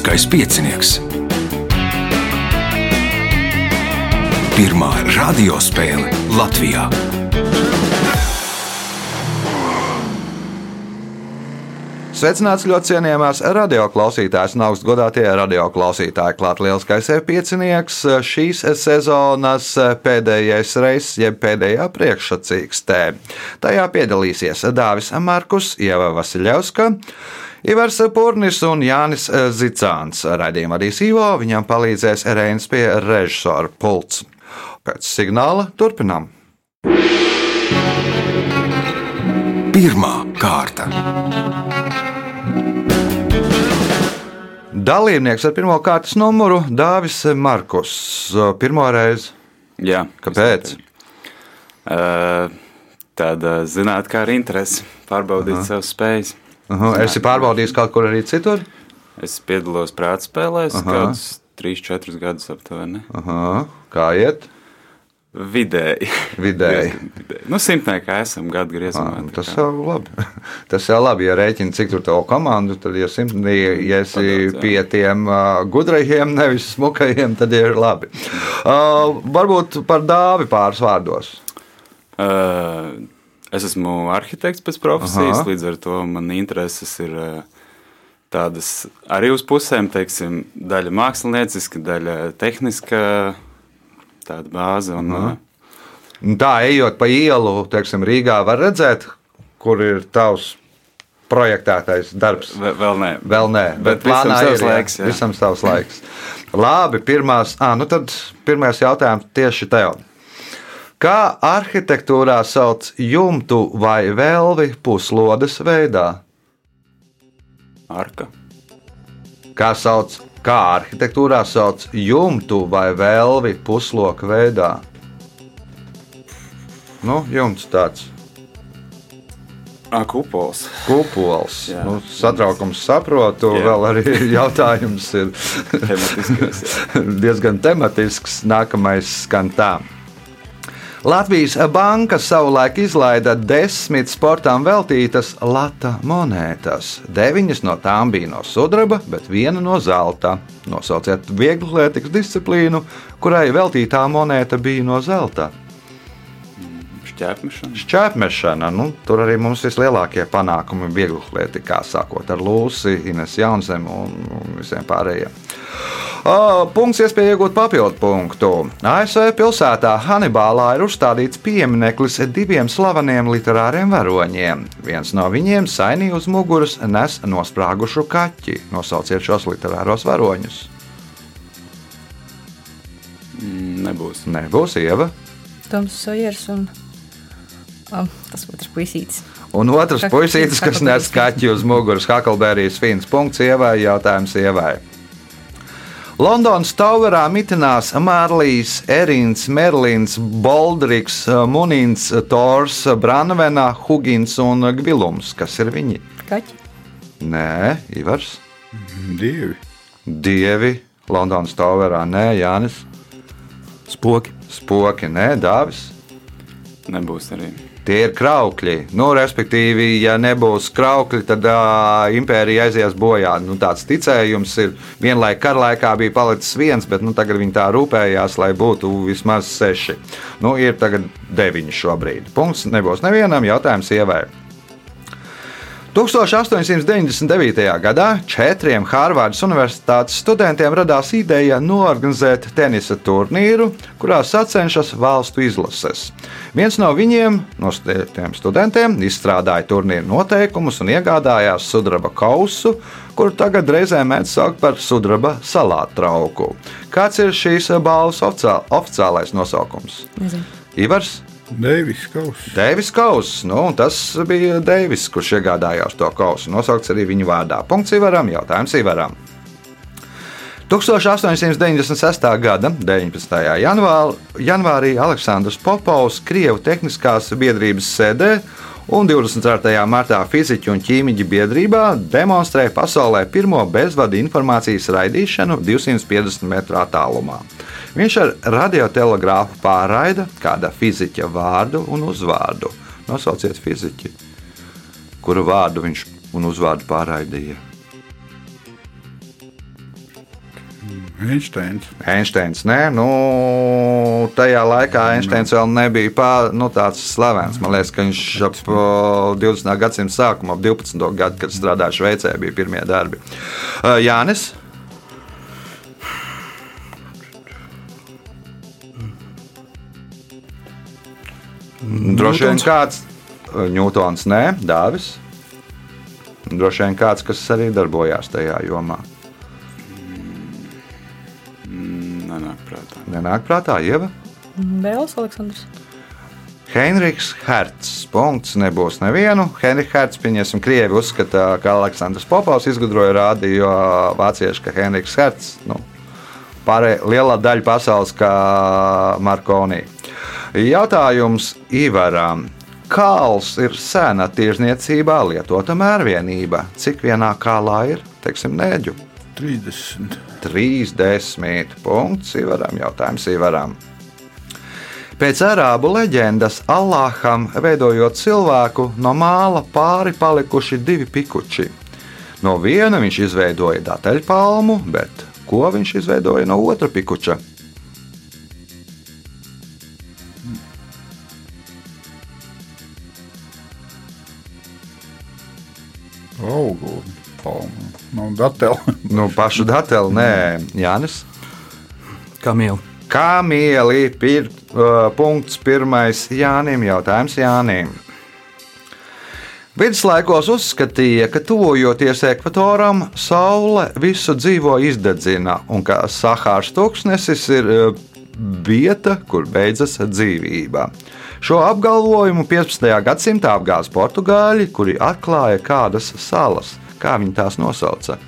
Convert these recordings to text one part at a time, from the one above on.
Lieliskais piecinieks. Pirmā radiospēle Latvijā. Sveicināts ļoti cienījamās radioklausītājas un augstgadātie radioklausītāji. Klāt lielskais piecinieks šīs sezonas pēdējais reizes, jeb pēdējā priekšsacīkstē. Tajā piedalīsies Dāvis Markus, Ieva Vasiljevska. Ivars Pūrnis un Jānis Zicāns. Radījumā arī Sīvo, viņam palīdzēs Reins pie režisora pults. Pēc signāla turpinām. Pirmā kārta. Dalībnieks ar pirmā kārtas numuru Dāvis Markus. Pirmo reizi. Jā, Kāpēc? Uh, tāda zinātnē, kā ar interesi pārbaudīt savas spējas. Uh, esi pārbaudījis kaut kur arī citur? Es piedalos prāta spēlēs, Aha. kādus 3-4 gadus aptuveni. Aha, kā iet? Vidēji. Vidēji. Vidēji. Nu, simtniekā esam gadu griezumā. Ah, tā Tas kā. jau labi. Tas jau labi, ja rēķini, cik tur tev komandu, tad, ja, simt, ja, esi Padaudz, pie tiem uh, gudrajiem, nevis smukajiem, tad ir labi. Uh, varbūt par dāvi pāris vārdos. Uh, es esmu arhitekts pēc profesijas, Aha. līdz ar to man intereses ir uh, tādas arī uz pusēm, teiksim, daļa mākslinieciska, daļa tehniska, tāda bāze. Un, uh, Un tā, ejot pa ielu, teiksim, Rīgā, var redzēt, kur ir tavs projektētais darbs. Ve- Vēl nē. Vēl nē, bet, Bet plānā savs ir, jā. laiks, jā. Visam savs laiks. Labi, pirmās, ah, nu tad pirmais jautājums tieši tev. Kā arhitektūrā sauc jumtu vai velvi puslodes veidā? Arka. Kā sauc, kā arhitektūrā sauc jumtu vai velvi pusloka veidā? Nu, jumts tāds Ah, kupols. kupols. Jā. Nu, satraukums saprotu, Jā. vēl arī jautājums ir diezgan tematisks. Nākamais skan tā. Latvijas banka savulaik izlaida desmit sportam veltītas lata monētas. Deviņas no tām bija no sudraba, bet viena no zelta. Nosauciet vieglatlētikas disciplīnu, kurai veltītā monēta bija no zelta. Šķēpmešana. Šķēpmešana, nu, tur arī mums vislielākie panākumi vieglatlētikā, sākot ar Lūsi, Ines Jaunzemu un, un visiem pārējiem. O, punkts iespēja iegūt papildu punktu. ASV pilsētā Hannibālā ir uzstādīts piemineklis diviem slaveniem literāriem varoņiem. Viens no viņiem sainī uz muguras nes nosprāgušu kaķi. Nosauciet šos literāros varoņus. Mm, Nebūs. Nebūs ieva. Toms Sojers un tas otrs puisītis. Un otrs Kak- puisītis, kas nes kaķi uz muguras, Hakelberijas fins. Punkts ievai, jautājums ievai. Londonas Towerā mitinās Mārlijs, Erins, Merlins, Boldriks, Munins, Tors, Branvena, Hugins un Gvilums. Kas ir viņi? Kaķi. Nē, Ivars. Dievi. Dievi Londonas Towerā. Nē, Jānis. Spoki. Spoki, nē, Dāvis. Nebūs arī. Tie ir kraukļi. Nu, respektīvi, ja nebūs kraukļi, tad uh, impērija aizies bojā. Nu, tāds ticējums ir. Vienlaik karalaikā bija palicis viens, bet nu, tagad viņi tā rūpējās, lai būtu vismaz seši. Nu, ir tagad deviņi šobrīd. Punkts nebūs nevienam jautājums ievai. 1899. gadā četriem Hārvardas Universitātes studentiem radās ideja norganizēt tenisa turnīru, kurā sacenšas valstu izlases. Viens no viņiem, no tiem studentiem, izstrādāja turnīru noteikumus un iegādājās sudraba kausu, kuru tagad reizē mēdz saukt par sudraba salātrauku. Kāds ir šīs balvas oficiāl, oficiālais nosaukums? Nezinu. Ivars? Deivis Kauss. Deivis Kauss. Nu, tas bija Deivis, kurš iegādājās to kausu. Nosaukts arī viņa vārdā. Punkts Ivaram, jautājums Ivaram. 1896. gada 19. Janvār, janvārī Aleksandrs Popovs Krievu tehniskās biedrības sēdē un 24. martā fiziķu un ķīmiķu biedrībā demonstrēja pasaulē pirmo bezvadu informācijas raidīšanu 250 metru attālumā. Viņš ar radiotelegrāfu pārraida kāda fiziķa vārdu un uzvārdu. Nosauciet fiziķi, kuru vārdu viņš un uzvārdu pārraidīja. Einsteins. Einsteins. Nē, nu, tajā laikā Einsteins vēl nebija pār, nu, tāds slavens. Man liekas, ka viņš ap uh, 20. gadsimta sākumā, ap 12. gadu, kad strādāja Šveicē, bija pirmie darbi. Jānis. Droši vien kāds Ņūtons, nē, Dāvis. Droši vien kāds, kas arī darbojās tajā jomā. Nenāk prātā. Nenāk prātā, Ieva. Bēls Aleksandrs. Heinrichs Hertz. Punkts nebūs nevienu. Heinrichs Hertz, pieņemsim, krievi uzskata, ka Aleksandrs Popovs izgudroja rādio, jo vācieši, ka Heinrichs Hertz, nu, pārējā lielā daļa pasaules kā Markonī. Jautājums Ivaram. Kāls ir sena tirzniecībā lietota mērvienība. Cik vienā kālā ir, teiksim, nēģu? 30. 30 punkts Ivaram. Jautājums Ivaram. Pēc arābu leģendas Allāham, veidojot cilvēku, no māla pāri palikuši divi pikuči. No viena viņš izveidoja datelpalmu, bet ko viņš izveidoja no otra pikuča? Augu palmu. Nav dateli. Nu, pašu dateli, nē, Jānis. Kamila. Kā mieli ir uh, punkts pirmais Jānim, jautājums Jānim. Viduslaikos uzskatīja, ka tuvojoties ekvatoram, saule visu dzīvo izdedzina un ka Sahāras tūkstnesis ir uh, vieta, kur beidzas dzīvība. Šo apgalvojumu 15. gadsimtā apgāza portugāļi, kuri atklāja kādas salas. Kā viņi tās nosauca?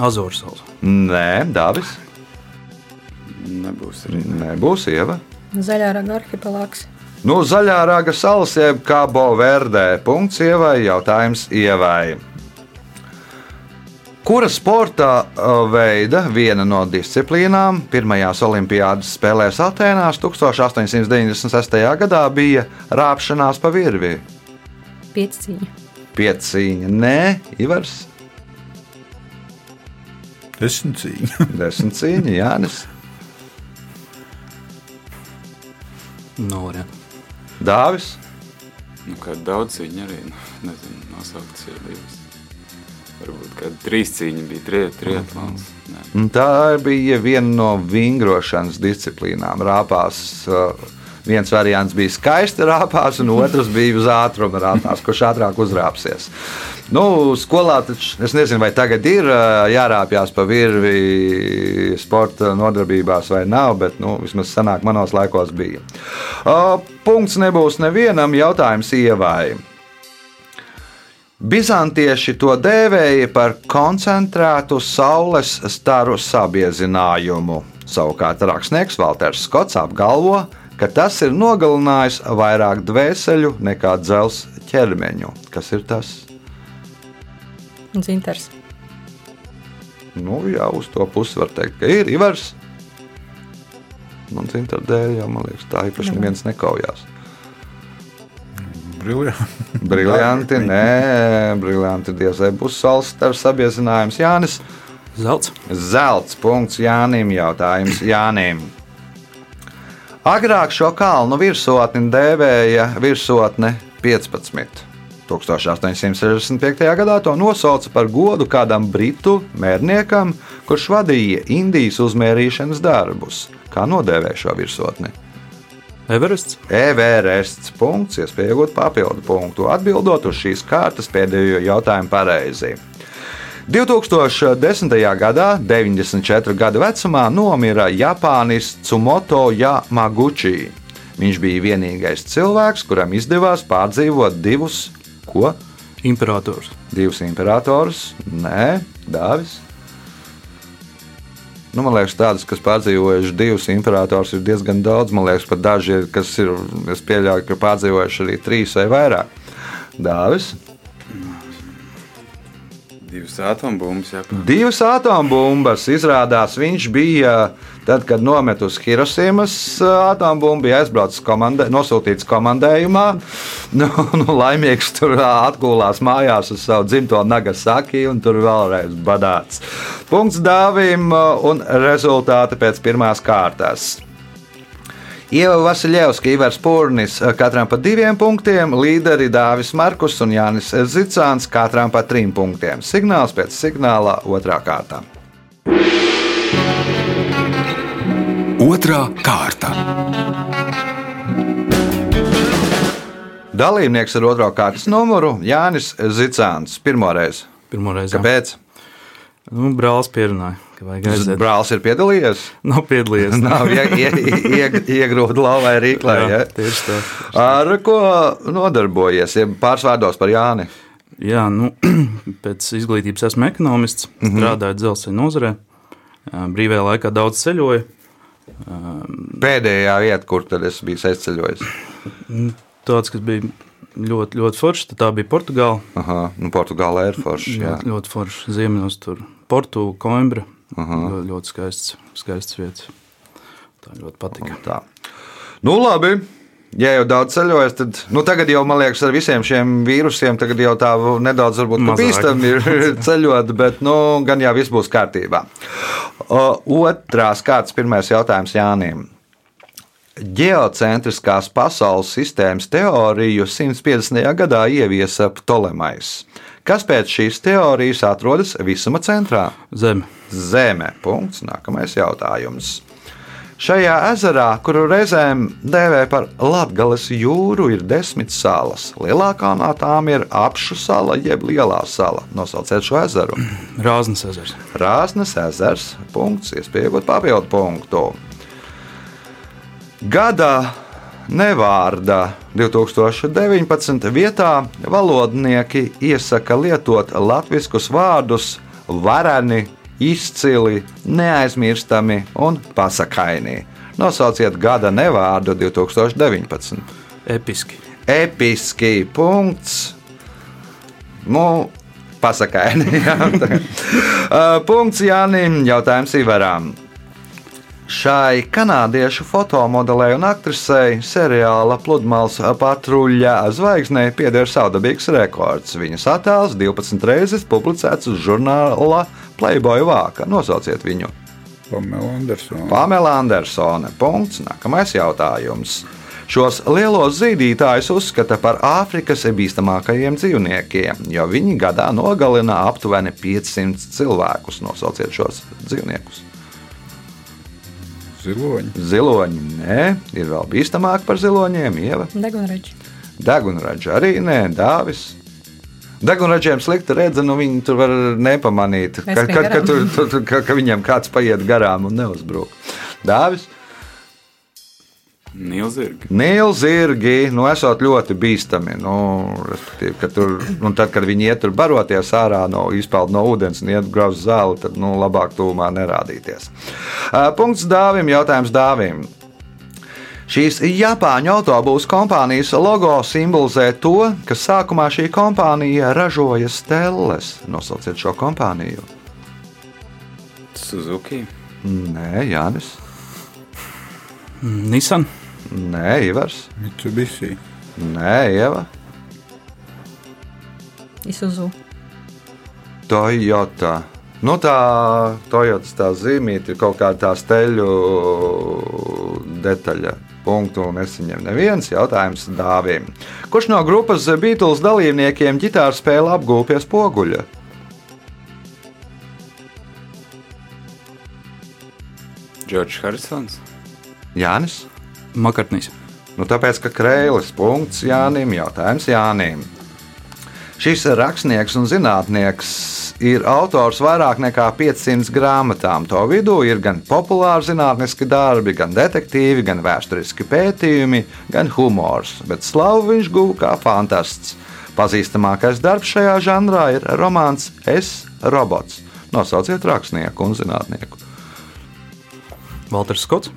Azoru salas. Nē, Dāvis. Nebūs arī. Nebūs ieva. Zaļā raga arhipelāgs. Nu, zaļā raga salas, jeb Cabo Verde. Punkts ievai, jautājums ievai. Kura sporta uh, veida viena no disciplīnām pirmajās Olimpiādas spēlēs Atēnās 1896. gadā bija rāpšanās pa virvi? Piecīņa. Piecīņa, nē, Ivars, Desmit cīņa. desmit cīņa, Jānis, No varianta. Dāvis. Nu, kā daudz cīņu arī, nu, nezinu, nosauktas ir divas. Varbūt kāda trīs cīņa bija tri, triatlons. Un Tā bija viena no vingrošanas disciplīnām. Rāpās, uh, viens variants bija skaisti rāpās, un otrs bija uz ātruma rāpās, kurš ātrāk uzrāpsies. Nu, skolā taču, es nezinu, vai tagad ir uh, jārāpjas pa virvi sporta nodarbībās vai nav, bet nu, vismaz senāk manos laikos bija. Uh, Punkts nebūs nevienam jautājums ievai. Bizantieši to dēvēja par koncentrētu saules staru sabiezinājumu. Savukārt rakstnieks Walters Skots apgalvo, ka tas ir nogalinājis vairāk dvēseļu nekā dzels ķermeņu. Kas ir tas? Zinters. Nu, jā, uz to pusi var teikt, ka ir Ivars. Man zina, tā dēļ, jau man liekas, tā īpaši neviens nekaujās. Briljanti. Briljanti, nē, briljanti. Diezai būs saules staru sabiezinājums Jānis. Zelts. Zelts punkts Jānim. Jautājums Jānim. Agrāk šo kalnu virsotni dēvēja virsotne 15. 1865. gadā to nosauca par godu kādam britu mērniekam, kurš vadīja Indijas uzmērīšanas darbus. Kā nodēvēja šo virsotni? Everests. Everests punkts, iespēja iegūt papildu punktu, atbildot uz šīs kārtas pēdējo jautājumu pareizi. 2010. gadā, 94 gadu vecumā, nomira Japānis Tsumoto Yamaguchi. Viņš bija vienīgais cilvēks, kuram izdevās pārdzīvot divus, ko? Imperators. Divus imperatorus, nē, Dāvis. Nu, man liekas, tādas, kas pārdzīvojuši divus imperatorus, ir diezgan daudz. Man liekas, pat daži, kas ir, es pieļauju, ka pārdzīvojuši arī trīs vai vairāk. Dāvis. Divas atombumbas, jā. Divas atombumbas izrādās viņš bija. Tad, kad nomet uz Hirosimas atombumbu, bija aizbraucis komandē, nosūtīts komandējumā. Nu, nu, laimīgs tur atgulās mājās uz savu dzimto Nagasaki un tur vēlreiz badāts. Punkts dāvim un rezultāti pēc pirmās kārtas. Ieva Vasiljevska, Ivars Pūrnis, katram pa diviem punktiem, līderi Dāvis Markus un Jānis Zicāns, katram pa trim punktiem. Signāls pēc signāla otrā kārtā. Otra kārta. Dalībnieks ar otro kārtas numuru Jānis Zicāns. Pirmoreiz. Pirmoreiz. jā. Kāpēc? Nu, brālis pierunāja. Brālis ir piedalījies. Nav piedalījies. Nav ie, ie, ie, iegrūda lauvai rīklē. Jā, Ja? tieši tā. Ar ko nodarbojies? Ja pārsvārdos par Jāni. Jā, nu, pēc izglītības esmu ekonomists, mm -hmm. strādāju dzelzceļa nozarē. Jā, Brīvajā laikā daudz ceļoju. Pēdējā vieta, kur es biju aizceļojis. Tāds, kas bija ļoti, ļoti foršs, tā bija Portugāla. Aha, nu, Portugālē ir forši. Jā. Ļoti, ļoti foršs ziemeļos, tur Portu, Coimbra. Ļoti, ļoti skaists, skaists vietas. Tā ļoti patika. Tā. Nu, labi. Ja jau daudz ceļojas, tad nu, tagad jau, man liekas, ar visiem šiem vīrusiem tagad jau tā nedaudz bīstami ir ceļot, bet nu, gan jau viss būs kārtībā. Otrās kārtas pirmais jautājums Jānim. Geocentriskās pasaules sistēmas teoriju 150. gadā ieviesa Ptolemais. Kas pēc šīs teorijas atrodas visuma centrā? Zeme. Zeme. Punkts. Nākamais jautājums. Šajā ezerā, kuru reizēm dēvē par Latvijas jūru, ir desmit salas. Lielākā no tām ir apšu sala, jeb lielā sala. Nosauciet šo ezeru. Rāznas ezers. Rāznas ezers. Punkts. Iespējot papildu punktu. Gada nevārda 2019. vietā valodnieki iesaka lietot latviskus vārdus vareni, izcili, neaizmirstami un pasakaini. Nosauciet gada nevārdu 2019. Episki. Episki punkts. Nu, pasakaini. jā. Uh, punkts Jānim. Jautājums Ivaram. Šai kanādiešu fotomodelei un aktrisei seriāla pludmales patruļa zvaigznei pieder savdabīgs rekords. Viņas attēls 12 reizes publicēts uz žurnāla Playboy vāka. Nosauciet viņu. Pamela Andersona. Pamela Andersone. Punkts. Nākamais jautājums. Šos lielos zīdītājus uzskata par Āfrikas bīstamākajiem dzīvniekiem, jo viņi gadā nogalina aptuveni 500 cilvēkus. Nosauciet šos dzīvniekus. Ziloņi. Ziloņi nē, ir vēl bīstamāk par ziloņiem. Ieva. Degunraģi. Degunraģi arī nē, dāvis. Degunraģiem slikta redze, nu viņi tur var nepamanīt, ka, ka, ka, tur, tur, ka, ka viņiem kāds paiet garām un neuzbruk. Dāvis. Nilzirgi. Nīlzirgi, nu, esot ļoti bīstami. Nu, respektīvi, ka tur, nu, tad, kad viņi iet tur baroties ārā no izpeld no ūdens un iet grauzt zāli, tad nu, labāk tūmā nerādīties. Uh, Punkts dāvim, jautājums dāvim. Šīs Japāņu autobūvas kompānijas logo simbolizē to, ka sākumā šī kompānija ražoja stelles. Nosauciet šo kompāniju. Suzuki. Nē, Jānis. Nissan. Nē, Ivars. Mitsubishi. Nē, Ieva. Isuzu. Toyota. Nu, tā Toyota tā zīmīte ir kaut kāda tā steļu detaļa. Punktu nesaņem neviens jautājums dāvim. Kurš no grupas The Beatles dalībniekiem ģitāru spēle apgūpjas poguļa? Džordžs Harisons. Jānis. Makartnīs. Nu, tāpēc, ka krēlis punkts Jānim, jautājums Jānim. Šis rakstnieks un zinātnieks ir autors vairāk nekā 500 grāmatām. To vidū ir gan populāri zinātniski darbi, gan detektīvi, gan vēsturiski pētījumi, gan humors, bet slavu viņš guva kā fantasts. Pazīstamākais darbs šajā žanrā ir romāns Es, robots. Nosauciet rakstnieku un zinātnieku. Valters Skots.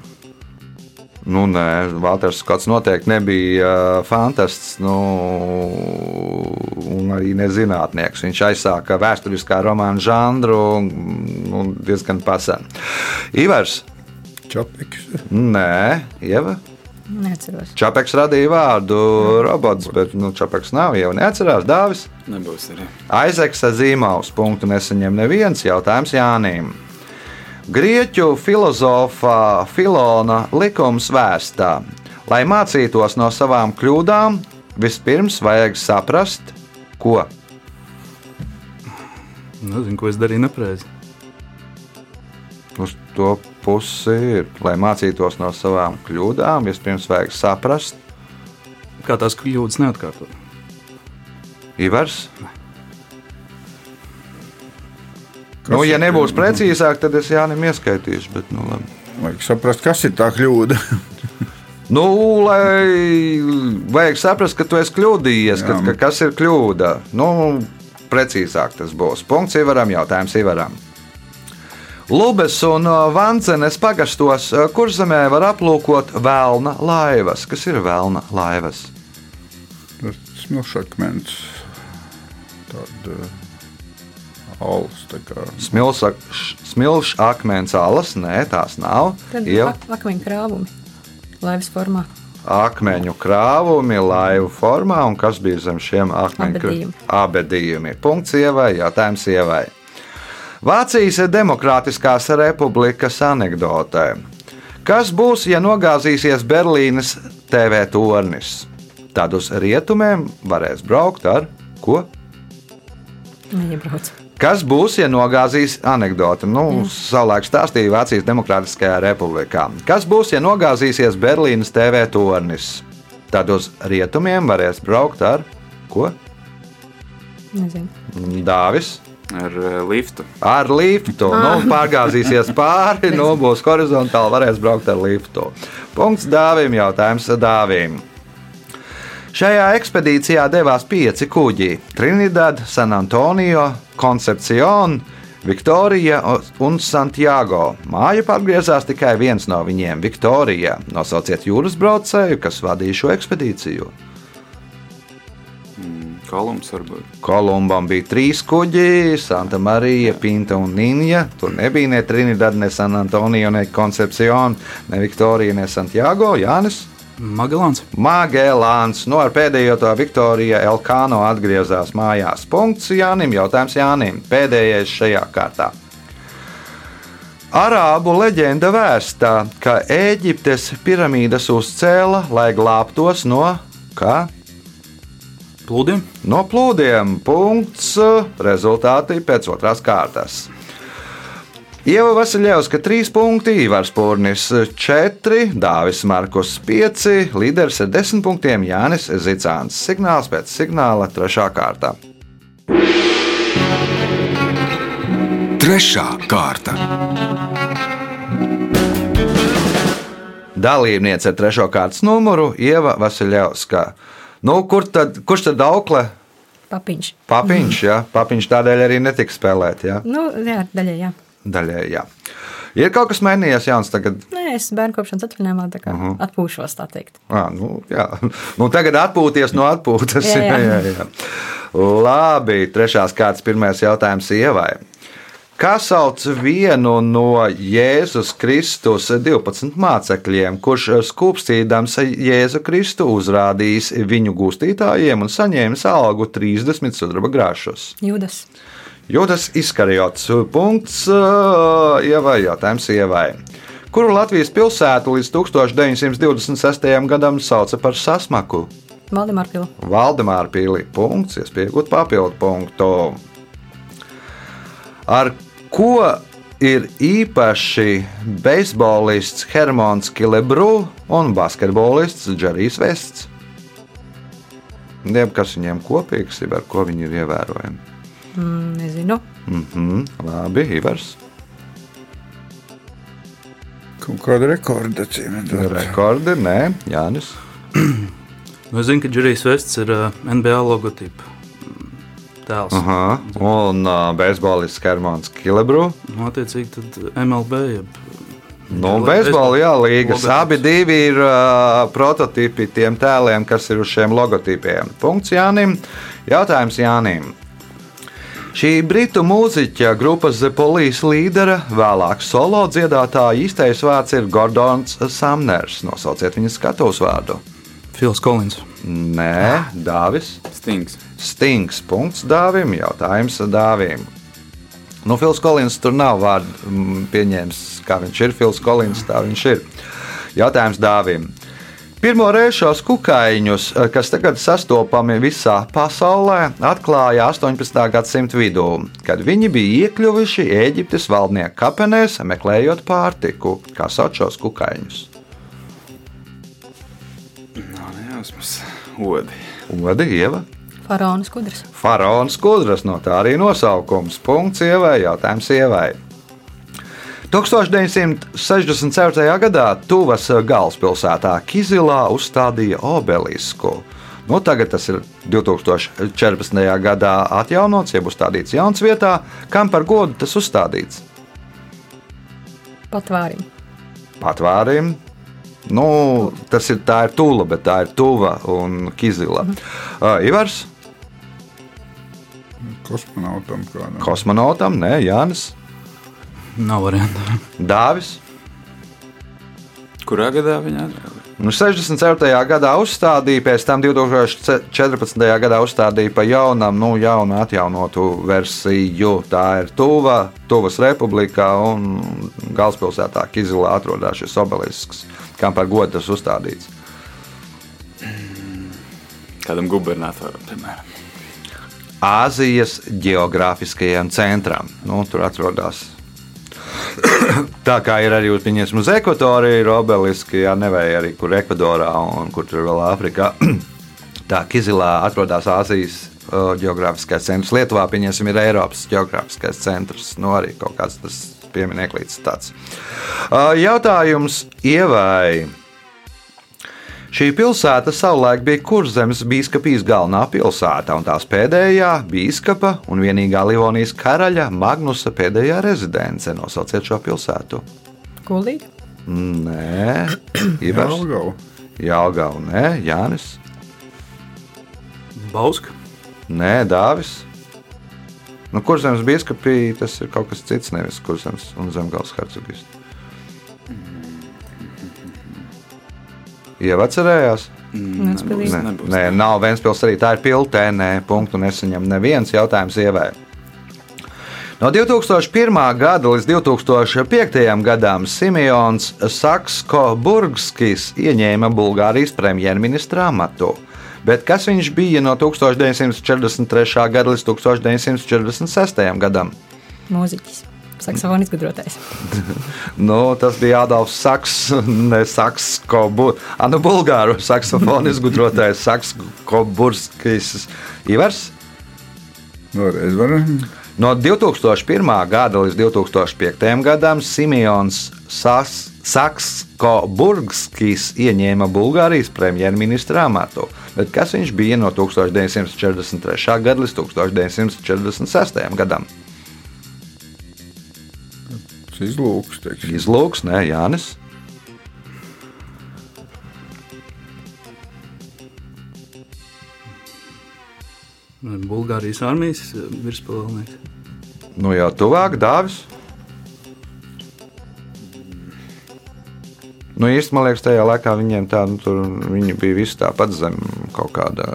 Nu, nē, Valters Skots noteikti nebija uh, fantasts nu, un arī nezinātnieks. Viņš aizsāka vēsturiskā romāna žanru nu, diezgan pasen. Ivars, Čapiks. nē, Ieva. Neatceros. Čapeks radīja vārdu robots, bet nu, Čapeks nav jau neatcerās. Dāvis Nebūs arī. Aizeksa zīmāls punktu nesaņem neviens jautājums Jānim. Grieķu filozofā Filona likums vēstā, lai mācītos no savām kļūdām, vispirms vajag saprast, ko. Nezinu, ko es darīju nepareizi. Uz to pusi ir, lai mācītos no savām kļūdām, vispirms vajag saprast, Kā tās kļūdas neatkārtot. Ivars. Nu, ja nebūs precīzāk, tad es Jānim ieskaitīšu. Bet, nu, labi. Vajag saprast, kas ir tā kļūda. Nu, lai vajag saprast, ka tu esi kļūdījies, ka, ka kas ir kļūda. Nu, precīzāk tas būs. Punkts Ivaram, jautājums Ivaram. Lubes un uh, Vancenes pagastos, uh, kur zemē var aplūkot vēlna laivas. Kas ir vēlna laivas? Tas smilšakmens. Tāda alus. Smilšs akmens alas, nē, tās nav. Tad ak akmeņu krāvumi laivas formā. akmeņu krāvumi, laivu formā, un kas bija zem šiem akmeņu Abedījumi. abedījumi. Punkts ievai, jautājums ievai. Vācijas Demokrātiskās republikas anekdotē. Kas būs, ja nogāzīsies Berlīnes TV tornis? Tad uz rietumiem varēs braukt ar ko? Neiebrauc. Kas būs, ja nogāzīs anekdote? Nu, savulaik stāstīja Vācijas Demokrātiskajā republikā. Kas būs, ja nogāzīsies Berlīnes TV tornis? Tad uz rietumiem varēs braukt ar ko? Nezinu. Dāvis. Ar eh, liftu. Ar liftu. Nu, pārgāzīsies pāri, nu, būs horizontāli, varēs braukt ar liftu. Punkts dāvim, jautājums dāvim. Šajā ekspedīcijā devās pieci kuģi - Trinidad, San Antonio, Concepcion, Viktorija un Santiago. Māju atgriezās tikai viens no viņiem - Viktorija. Nosauciet jūras braucēju, kas vadīja šo ekspedīciju. Kolums varbūt. Kolumbam bija trīs kuģi, Santa Marija, Pinta un Nīņa. Tur nebija ne Trinidad, ne San Antonio, ne Concepcion, ne Viktorija, ne Santiago. Jānis Magelāns. Magellāns. No ar pēdējo to Viktorija Elkāno atgriezās mājās. Punkts Jānim. Jautājums Jānim. Pēdējais šajā kārtā. Arābu leģenda vēstā, ka Eģiptes piramīdas uzcēla, lai glābtos no kā? Plūdiem. No plūdiem. Punkts. Rezultāti pēc otrās kārtas. Ieva Vasiljevska 3 punkti, Ivars Pūrnis 4, Dāvis Markus 5, līderis ar 10 punktiem Jānis Zicāns. Signāls pēc signāla 3. kārtā. Trešā kārta. Dalībniece ar 3. kārtas numuru Ieva Vasiljevska. Nu, kur tad, kurš tad aukle? Papiņš. Papiņš, jā. Papiņš tādēļ arī netika spēlēt, jā. Nu, jā, daļai, jā. Daļai, jā. Ir kaut kas mainījies, Jānis, tagad Nē, es bērnu kopšanas atvaļinājumā tā kā uh -huh. atpūšos, tā. À, nu, jā. nu, tagad atpūties no atpūtas. Jā, jā. jā, jā. Labi, trešās kārtas pirmais jautājums ievai. Kā sauc vienu no Jēzus Kristus 12 mācekļiem, kurš skūpstīdams Jēzu Kristu uzrādījis viņu gūstītājiem un saņēmis algu 30 sudraba grašus? Jūdas. Jūtas izkarjots punkts, ievai, jautājums ievai. Kuru Latvijas pilsētu līdz 1926. gadam sauca par sasmaku? Valdemāra pīlī punkts, iespējot papildu punktu. Ar ko ir īpaši beisbolists Hermans Kilebru un basketbolists Džerijs Vests? Jeb kas viņiem kopīgs ir, ar ko viņi ir ievērojami? Mm, nezinu. Mhm, labi, Ivars. Kaut kāda rekorda cīnīta. Rekordi, nē, Jānis. Nu, es zinu, ka Džerijs Vests ir uh, NBA logotipa mm, tēls. Aha. Un uh, beisbolists Hermans Kilebru. Nu, attiecīgi, tad MLB jeb Nu, Beisbola, jā, līgas. Logotips. Abi divi ir uh, prototipi tiem tēliem, kas ir uz šiem logotipiem. Punkts Jānim. Jautājums Jānim. Šī britu mūziķa grupas The Police līdera, vēlāk solo dziedātāja īstais vārds ir Gordons Samners. Nosauciet viņa skatuves vārdu. Fils Kolins. Nē, Dāvis. Stings. Stings. Punkts Dāvim. Jautājums Dāvim. Nu, Fils Kolins tur nav vārdu mm, pieņēmis, kā viņš ir. Fils Kolins tā viņš ir. Jautājums Dāvim. Pirmo reizi šos kukaiņus, eh, kas tagad sastopami visā pasaulē, atklāja 18. gadsimta vidū, kad viņi bija iekļuvuši Eģiptes valdnieku kapenēs, meklējot pārtiku. Kā sauc šos kukaiņus? Nav nejausmas. Odi. Odi, Ieva. Faraona skudras. Faraons Kudras no tā arī nosaukums. Punkts ievai, jautājums ievai. 1964. gadā Tuvas galvaspilsētā Kizilā uzstādīja obelisku. Nu, tagad tas ir 2014. gadā atjaunots, jeb uzstādīts jauns vietā. Kam par godu tas uzstādīts? Patvārim. Patvārim. Nu, tas ir tā ir tula, bet tā ir tuva un kizila. Uh, Ivars, Kosmonautam kādam. kosmonautam, nē, Jānis, Nav variantu. Dāvis. Kurā gadā viņa atrada? Nu, 67. gadā uzstādīja, pēc tam 2014. gadā uzstādīja pa jaunam, nu, jaunu atjaunotu versiju. Tā ir Tuva, Tuvas republikā un galvaspilsētā Kizilā atrodas šis obelisks, kam par godu tas uzstādīts. Kādam gubernatoram, piemēram. Āzijas geogrāfiskajam centram. Nu, tur atrodas. Tā kā ir arī pieņemts uz ekvatoriju, ir obeliski, jā, nevēja arī kur Ekvadorā un kur tur vēl Āfrikā. Tā Kizilā atrodas Āzijas uh, geogrāfiskais centrs. Lietuvā, pieņemsim, ir Eiropas geogrāfiskais centrs. Nu, arī kaut kāds tas piemineklīts tāds. Uh, jautājums Ievai. Šī pilsēta savulaik bija Kurzemes biskupijas galvenā pilsēta un tās pēdējā biskupa un vienīgā Livonijas karaļa Magnusa pēdējā rezidence. Nosauciet šo pilsētu. Kuldīgi. Nē, Ivars. Jelgava. Jālgau, nē, Jānis. Bauska. Nē, Dāvis. Nu, Kurzemes biskupija tas ir kaut kas cits, nevis Kurzemes un Zemgājas hercogs. Jau atcerējās? Ventspilī. Nē, nebūs. nē, nav Vēnspils arī tā ir piltē, nē, punktu nesaņem neviens jautājums ievē. No 2001. gada līdz 2005. gadam Simons Saksko-Burgskis ieņēma Bulgārijas premjerministra amatu. Bet kas viņš bija no 1943. gada līdz 1946. gadam? Mūziķis. Saksofona izgudrotājs. Nu, tas bija Adolfs Saks, ne Saksko, bu, a, nu, bulgāru saksofonu izgudrotājs Saksko-Burskis Ivars. Vēlreiz varam. No 2001. gada līdz 2005. gadam Simons Saksko-Burgskis ieņēma Bulgārijas premjerministra amatu. Bet kas viņš bija no 1943. gada līdz 1946. gadam? Tas izlūks, teiksim. Izlūks, nē, Jānis. Bulgārijas armijas eh, virspavēlnieks. Nu jau tuvāk dāvis. Nu, īstenībā, man liekas, tajā laikā viņiem tā, nu, tur, viņi bija visi tāpat zem kaut kāda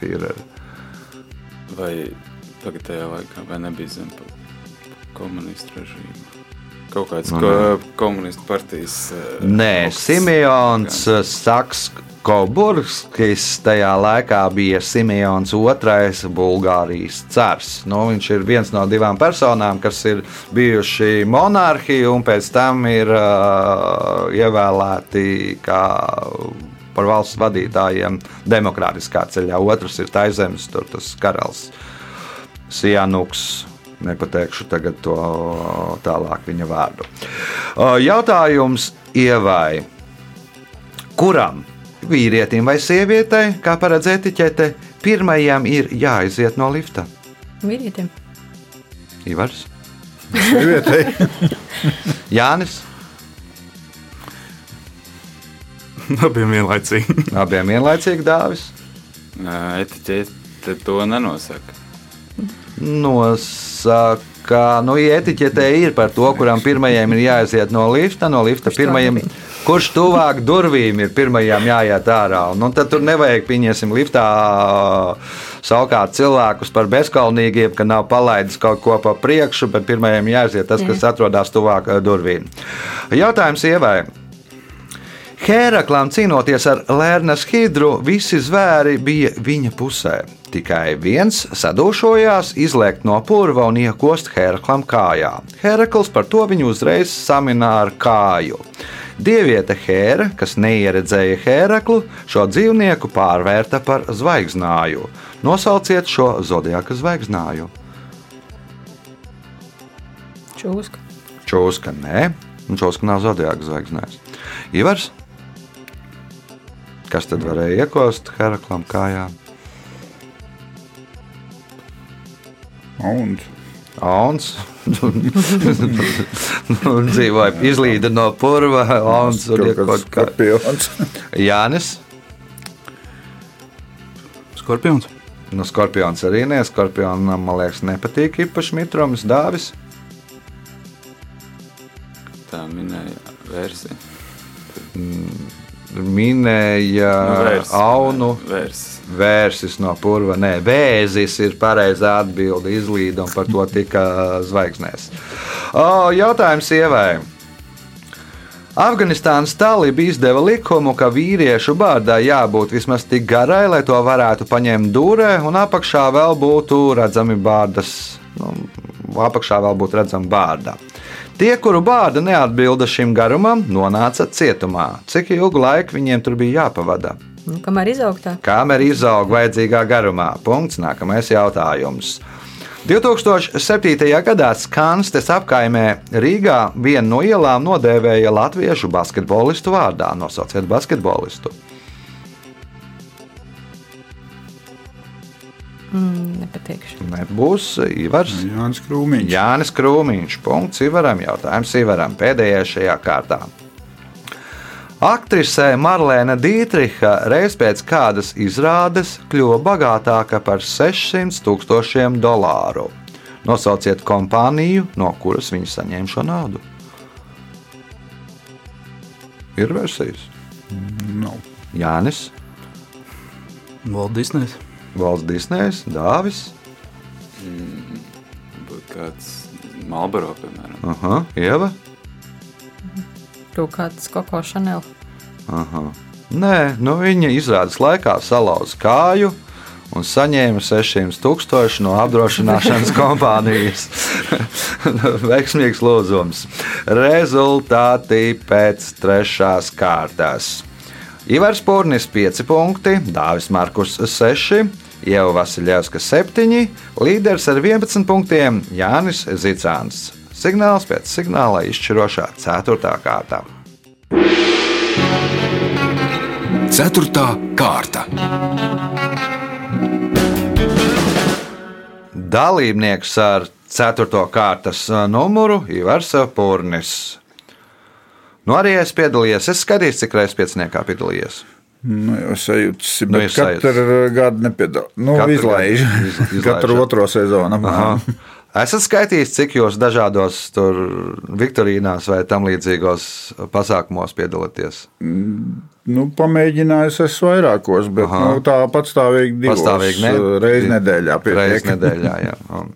fīrera. Vai tagadējā laikā, vai nebija zem komunistu režīmu? Kaut kāds Nu, ko, komunistu partijas. eh, Nē, augsts Simons orgāns. Sakskoburskis tajā laikā bija Simons II Bulgārijas cars. Nu, viņš ir viens no divām personām, kas ir bijuši monarhi un pēc tam ir uh, ievēlēti kā par valsts vadītājiem demokrātiskā ceļā. Otrs ir Taizemes, tur tas karalis Sijanuks. Nepateikšu tagad to tālāk viņa vārdu. Jautājums Ievai. Kuram vīrietim vai sievietei, kā paredz etiķete, pirmajam ir jāiziet no lifta? Vīrietim. Ivars, Sievietei. Jānis, Abiem vienlaicīgi. Abiem vienlaicīgi dāvis. Etiķete to nenosaka. Nosaka, nu, ja etiķetē ir par to, kuram pirmajam ir jāaiziet no lifta, no lifta pirmajam. Kurš tuvāk durvīm ir pirmajam jāiet ārā? Un, nu, tad tur nevajag, pieņemsim, liftā savukārt cilvēkus par bezkalnīgiem, ka nav palaidis kaut ko pa priekšu, bet pirmajam jāaiziet tas, kas atrodas tuvāk durvīm. Jautājums ievai. Hēraklam cīnoties ar Lērnas hidru, visi zvēri bija viņa pusē. Tikai viens sadūšojās, izlēkt no purva un iekost Hēraklam kājā. Hērakls par to viņu uzreiz samina ar kāju. Dieviete Hēra, kas neieredzēja Hēraklu, šo dzīvnieku pārvērta par zvaigznāju. Nosauciet šo zodiaka zvaigznāju. Čūska. Čūska, nē, un čūska nav zodiaka zvaigznājs. Ivars, kas tad varēja iekost Heraklam kājā? Un Auns. Un dzīvoja, izlīda no purva. Auns un kaut iekot kā. skorpions. Jānis. Skorpions. Nu, skorpions arī nē, skorpionam, man liekas, nepatīk īpaši mitrums dāvis. Tā minēja versija. Minēja aunu. Vērsis. Vērsis no purva. Nē, vēzis ir pareizā atbilde. Izlīda un par to tika zvaigznēs. O, jautājums sievai. Afganistānas talība izdeva likumu, ka vīriešu bārdā jābūt vismaz tik garai, lai to varētu paņemt dūrē, un apakšā vēl būtu redzami bārdas. Nu, apakšā vēl būtu redzama bārda. Tie, kuru bārda neatbilda šim garumam, nonāca cietumā. Cik ilgu laiku viņiem tur bija jāpavada? Nu, kamēr izaugsmā. Kamēr izaug vajadzīgā garumā. Punkts. Nākamais jautājums. 2007. gadā Skanstes apkaimē Rīgā vienu no ielām nodēvēja latviešu basketbolistu vārdā. Nosauciet basketbolistu. Mm, nepateikšu. Nebūs Ivars. Jānis Krūmiņš. Jānis Krūmiņš. Punkts Ivaram. Jautājums Ivaram. Pēdējais šajā kārtā. Aktrisē Marlēna Dītriha reiz pēc kādas izrādes kļuva bagātāka par 600 tūkstošiem dolāru. Nosauciet kompāniju, no kuras viņa saņēma šo naudu. Ir versijas. Nav. Jānis, Walt Disneys. Valsts Disneys, Dāvis, Būtu kāds Malboro, piemēram. Aha, Ieva. Kaut kāds Koko Chanel. Aha. Nē, nu viņa izrādes laikā salauza kāju un saņēma 600 tūkstoši no apdrošināšanas kompānijas. Veiksmīgs lūdzums. Rezultāti pēc trešās kārtas. Ivars Pūrnis 5 punkti, Dāvis Markus 6, Ieva Vasiljevska 7, līderis ar 11 punktiem Jānis Zicāns. Signāls pēc signāla izšķirošā 4. kārtā. Ceturtā kārta. Dalībnieks ar 4. kārtas numuru Ivars Pūrnis. Nu, arī es piedalījos. Es skatījos, cik reizes pieciniekā piedalījies. Nu, jau sajūtas, Nu, bet sajūtas. katru gadu nepiedalās. Nu, Katru izlaiž. gadu iz- izlaiž, Katru jā. otro sezonu. Esat skaitījis, cik jūs dažādos tur viktorīnās vai tam līdzīgos pasākumos piedalāties? Nu, pamēģinājis es vairākos, bet Aha. nu, tā patstāvīgi divos Pastāvīgi, ne? reizes nedēļā. pietiek. Reizes nedēļā, jā. Un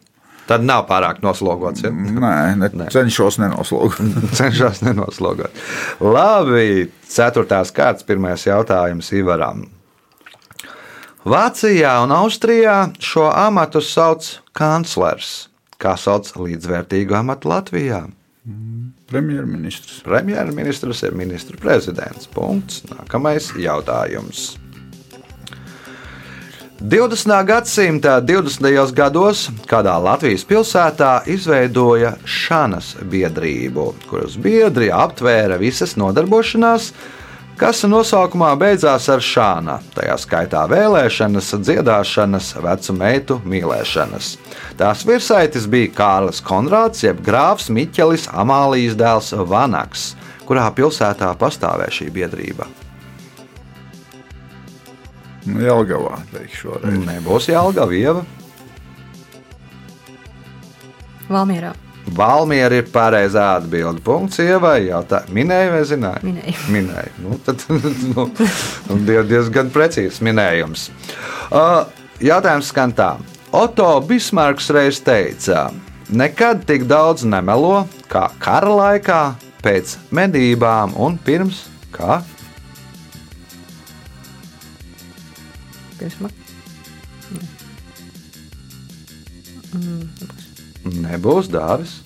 Tad nav pārāk noslogots. Ja? Nē, ne, Nē. cenšos nenoslogot. Cenšas nenoslogot. Labi, ceturtās kārtas, pirmais jautājums Ivaram. Vācijā un Austrijā šo amatu sauc kanclers. Kā sauc līdzvērtīgu amatu Latvijā? Premjerministrs. Premjerministrs ir ministra prezidents. Punkts. Nākamais jautājums. 20. gadsimta 20. gados kādā Latvijas pilsētā izveidoja šanas biedrību, kuras biedri aptvēra visas nodarbošanās, kas nosaukumā beidzās ar šāna, tajā skaitā vēlēšanas, dziedāšanas, vecu meitu mīlēšanas. Tās virsaitis bija Kārlis Konrāds, jeb grāfs Miķelis Amālijas dēls Vanaks, kurā pilsētā pastāvēja šī biedrība. Nu, Jelgavā teikšu šoreiz. Nebūs Jālgava vieva. Valmierā Valmiera ir pareizā atbilde. Punkts ievai. Jautā, minēja vai zināja? minēju. Minēja. Nu, tad nu, die- diezgan precīzs minējums. Uh, Jautājums skan tā. Oto Bismarks reiz teica, nekad tik daudz nemelo kā kara laikā, pēc medībām un pirms kā? Pirms mak- Nebūs dāvis.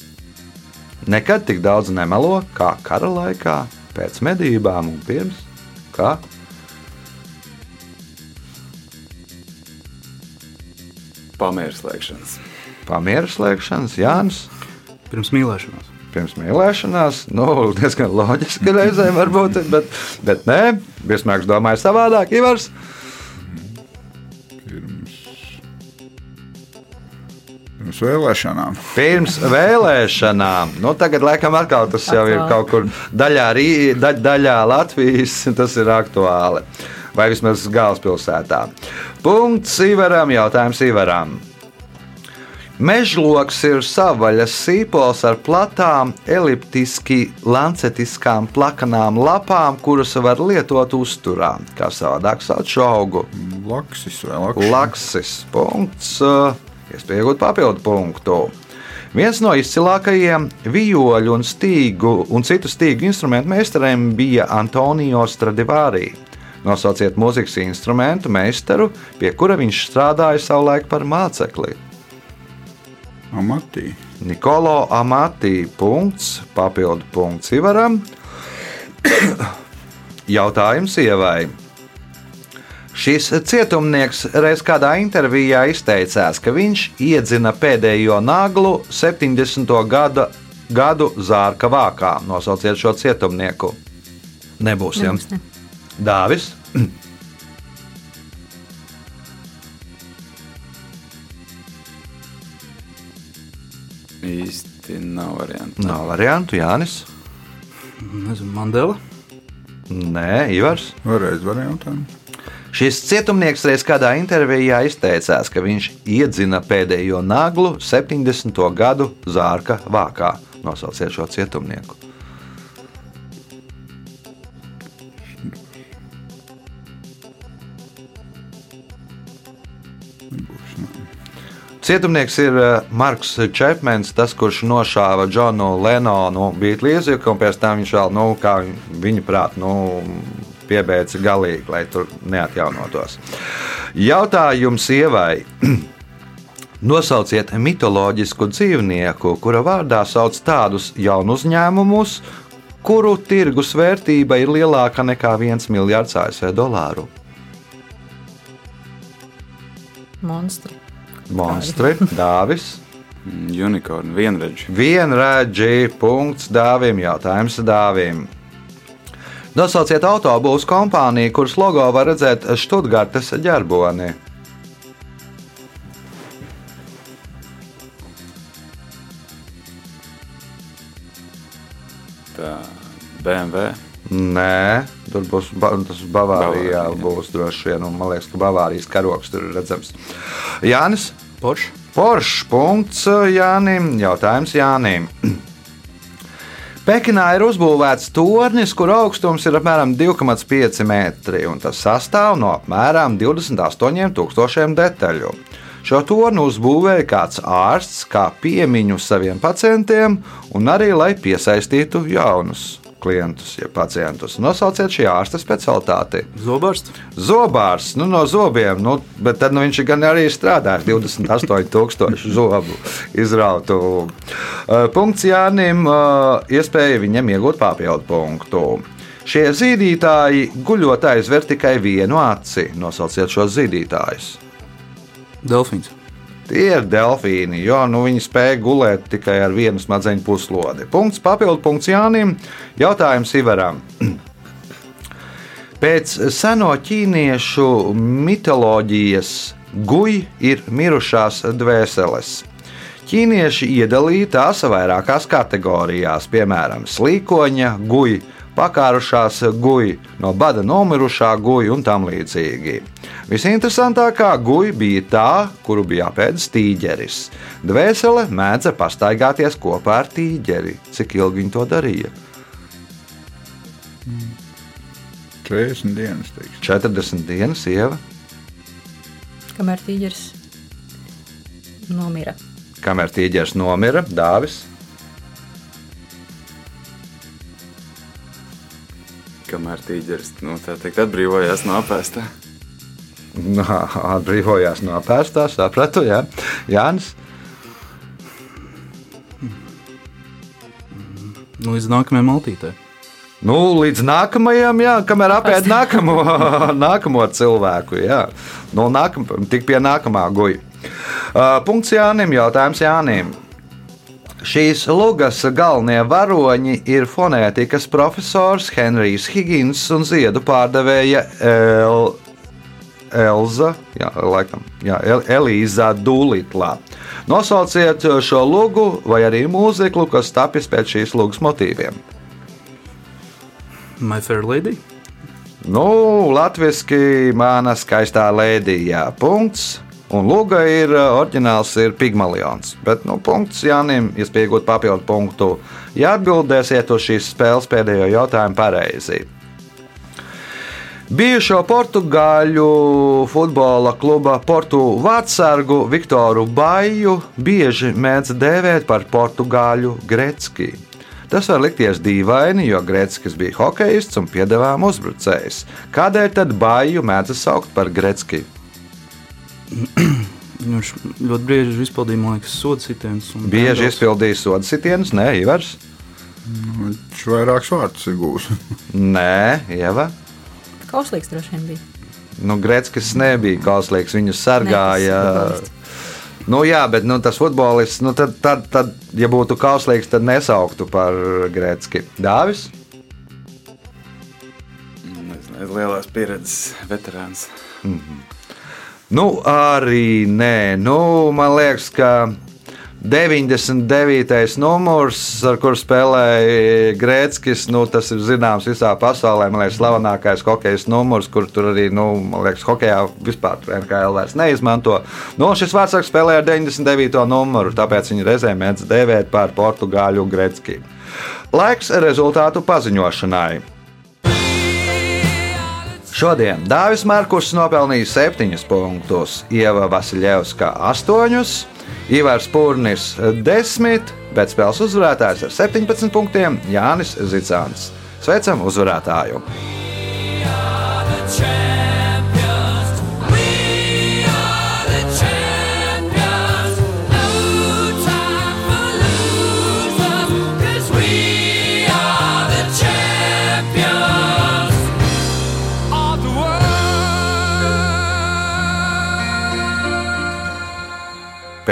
Nekad tik daudz nemelo kā kara laikā, pēc medībām un pirms kā? Pamēra slēgšanas. Pamieru slēgšanas, Jānis. Pirms mīlēšanās. pirms mīlēšanās. Nu, diezgan loģiski reizē varbūt, bet, bet nē, Bismarks domāja savādāk. Ivars, Pirms vēlēšanām. pirms vēlēšanām. Nu, tagad, laikam, atkal tas jau ir kaut kur daļā, Rī- da, daļā Latvijas, tas ir aktuāli. Vai vismaz galvaspilsētā. Punkts Ivaram, jautājums Ivaram. Mežloks ir savvaļas sīpols ar platām, eliptiski lancetiskām plakanām lapām, kuras var lietot uzturā. Kā savādāk sauc šo augu? Laksis vai laksis? Laksis. Punkts. uh, Iespēja iegūt papildu punktu. Viens no izcilākajiem vijoļu un stīgu un citu stīgu instrumentu meistariem bija Antonio Stradivari. Nosauciet mūzikas instrumentu meistaru, pie kura viņš strādāja savulaik par mācekli. Amatī. Nikolo Amatī. Punkts, papildu punkts Ivaram. Jautājums ievai. Šis cietumnieks reiz kādā intervijā izteicās, ka viņš iedzina pēdējo naglu 70. Gada, gadu zārka vākā. Nosauciet šo cietumnieku. Nebūs. Nebūs, ne. Dāvis. Īsti nav variantu. Nav variantu, Jānis. Nezinu, Mandela. Nē, Ivars. Vēlreiz variantām. Šis cietumnieks reiz kādā intervijā izteicās, ka viņš iedzina pēdējo naglu 70. gadu zārka vākā. Nosauciet šo cietumnieku. Cietumnieks ir eh, Marks Čepmens, tas, kurš nošāva Džonu Lenonu Beatlesiju, un pēc tam viņš vēl, nu, kā viņa prāt, nu, piebeidza galīgi, lai tur neatjaunotos. Jautājums ievai. Nosauciet mitoloģisku dzīvnieku, kura vārdā sauc tādus jaunu uzņēmumus, kuru tirgus vērtība ir lielāka nekā 1 miljards ASV dolāru. Monstri. Monstri, dāvis. Unicorn, vienredzi. Vienredzi punkts dāvim, jautājums dāvim. Nosauciet autobūvas kompāniju, kuras logo var redzēt Stuttgartes ģerboni. Tā BMW. Nē, tur būs tas Bavārijā. Bavārija. Būs droši vien, un man liekas, ka Bavārijas karoks tur ir redzams. Jānis, Porsche. Porsche punkts Jānim. Jautājums Jānim. Pekinā ir uzbūvēts tornis, kur augstums ir apmēram 2,5 metri, un tas sastāv no apmēram 28,000 detaļu. Šo torni uzbūvēja kāds ārsts kā piemiņu saviem pacientiem, un arī lai piesaistītu jaunus klientus, ja pacientus. Nosauciet šī ārsta specialitāti. Zobārsts. Zobārs, nu, no zobiem, nu, bet tad nu, viņš ir gan arī strādājis 28,000 zobu izrautu. Uh, punkts Jānim, uh, iespēja viņam iegūt papildu punktu. Šie zīdītāji guļot aizver tikai vienu aci. Nosauciet šos zīdītājus. Delfīns. Tie ir delfīni, jo nu, viņi spēja gulēt tikai ar vienu smadzeņu puslodi. Punkts, papildu punkts Jānim. Jautājums Ivaram. Pēc seno ķīniešu mitoloģijas guļ ir mirušās dvēseles. Ķīnieši iedalīja tās vairākās kategorijās, piemēram, slīkoņa, guļ, pakārušās guļi, no bada nomirušā guļa un tam līdzīgi. Visinteresantākā guļa bija tā, kuru bija apēdis tīģeris. Dvēsele mēdza pastaigāties kopā ar tīģeri. Cik ilgi viņi to darīja? 40 dienas. Teikšu. 40 dienas, ieva, Kamēr tīģeris nomira. kamēr tīģeris nomira, dāvis. Kamēr tīģeris nu, tā teikt, atbrīvojās no apēstā. Nu, Atbrīvojās no pēstā, sapratu, jā. Jānis. Nu, līdz nākamajai maltītei. Nu, līdz nākamajam, jā, kamēr apēd nākamo, nākamo cilvēku. Jā. No nākam, tik pie nākamā guļa. Uh, punkts Jānim, jautājums Jānim. Šīs lugas galvenie varoņi ir fonētikas profesors Henrijs Higgins un ziedu pārdevēja El, Elza, jā, laikam, jā, El, Elīza Dūlitlā. Nosauciet šo lugu vai arī mūziklu, kas tapis pēc šīs lugas motīviem. My Fair Lady. Nu, latviešu mana skaistā lēdija. Punkts. Un lūga ir oriģināls, ir pigmalions. Bet, nu, punkts Jānim, iespēja iegūt papildu punktu. Ja atbildēsiet uz šīs spēles pēdējo jautājumu pareizi. Bijušo portugāļu futbola kluba Portu vārdsargu Viktoru Baju bieži mēdz dēvēt par portugāļu Grecki. Tas var likties dīvaini, jo Gretskis bija hokejists un piedāvājuma uzbrucējs. Kādēļ tad Baju mēdz saukt par Grecki? Viņš ļoti bieži izpildīja, man liekas, sodu sitienus. Bieži brendos. izpildīja sodu sitienus, nē, Ivars. Viņš vairākus vārdus ir gūs. Nē, Ieva. Kauslīgs droši vien bija. Nu, Gretskis nebija kauslīgs, viņu sargāja. Futbolists. Nu, jā, bet nu, tas futbolists, nu, tad, tad, tad, ja būtu kauslīgs, tad nesauktu par Gretski. Dāvis? Nezinu, lielās pieredzes veterāns. Nu, arī nē. Nu, man liekas, ka 99. numurs, ar kuru spēlēja Grēckis, nu, tas ir zināms visā pasaulē. Man liekas, slavenākais hokeja numurs, kur tur arī, nu, man liekas, hokeja vispār NKL vairs neizmanto. Nu, šis vārdsargs spēlēja ar 99. numuru, tāpēc viņi reizēm mēdz dēvēt par portugāļu Grēcki. Laiks rezultātu paziņošanai. Šodien Dāvis Markus nopelnīja 7 punktus, Ieva Vasiljevska 8, Ivars Pūrnis 10, bet spēles uzvarētājs ar 17 punktiem Jānis Zicāns. Sveicam uzvarētāju!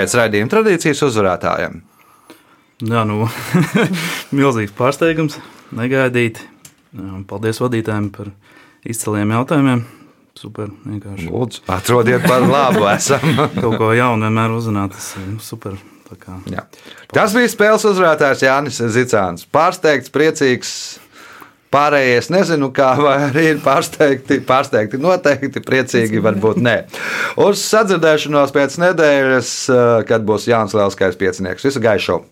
Pēc raidījuma tradīcijas uzvarētājiem. Jā, nu, milzīgs pārsteigums, negaidīti. Paldies vadītājiem par izciliem jautājumiem. Super, vienkārši. Lūdzu, atrodiet par labu! Esam. Kaut ko jaunu vienmēr uzzināt, tas ir nu, super. Tas bija spēles uzvarētājs Jānis Zicāns. Pārsteigts, priecīgs. Pārējie nezinu, kā arī ir pārsteigti, pārsteigti noteikti, priecīgi varbūt nē. Uz sadzirdēšanos pēc nedēļas, kad būs Jānis Lielskais piecinieks. Visu gaišu!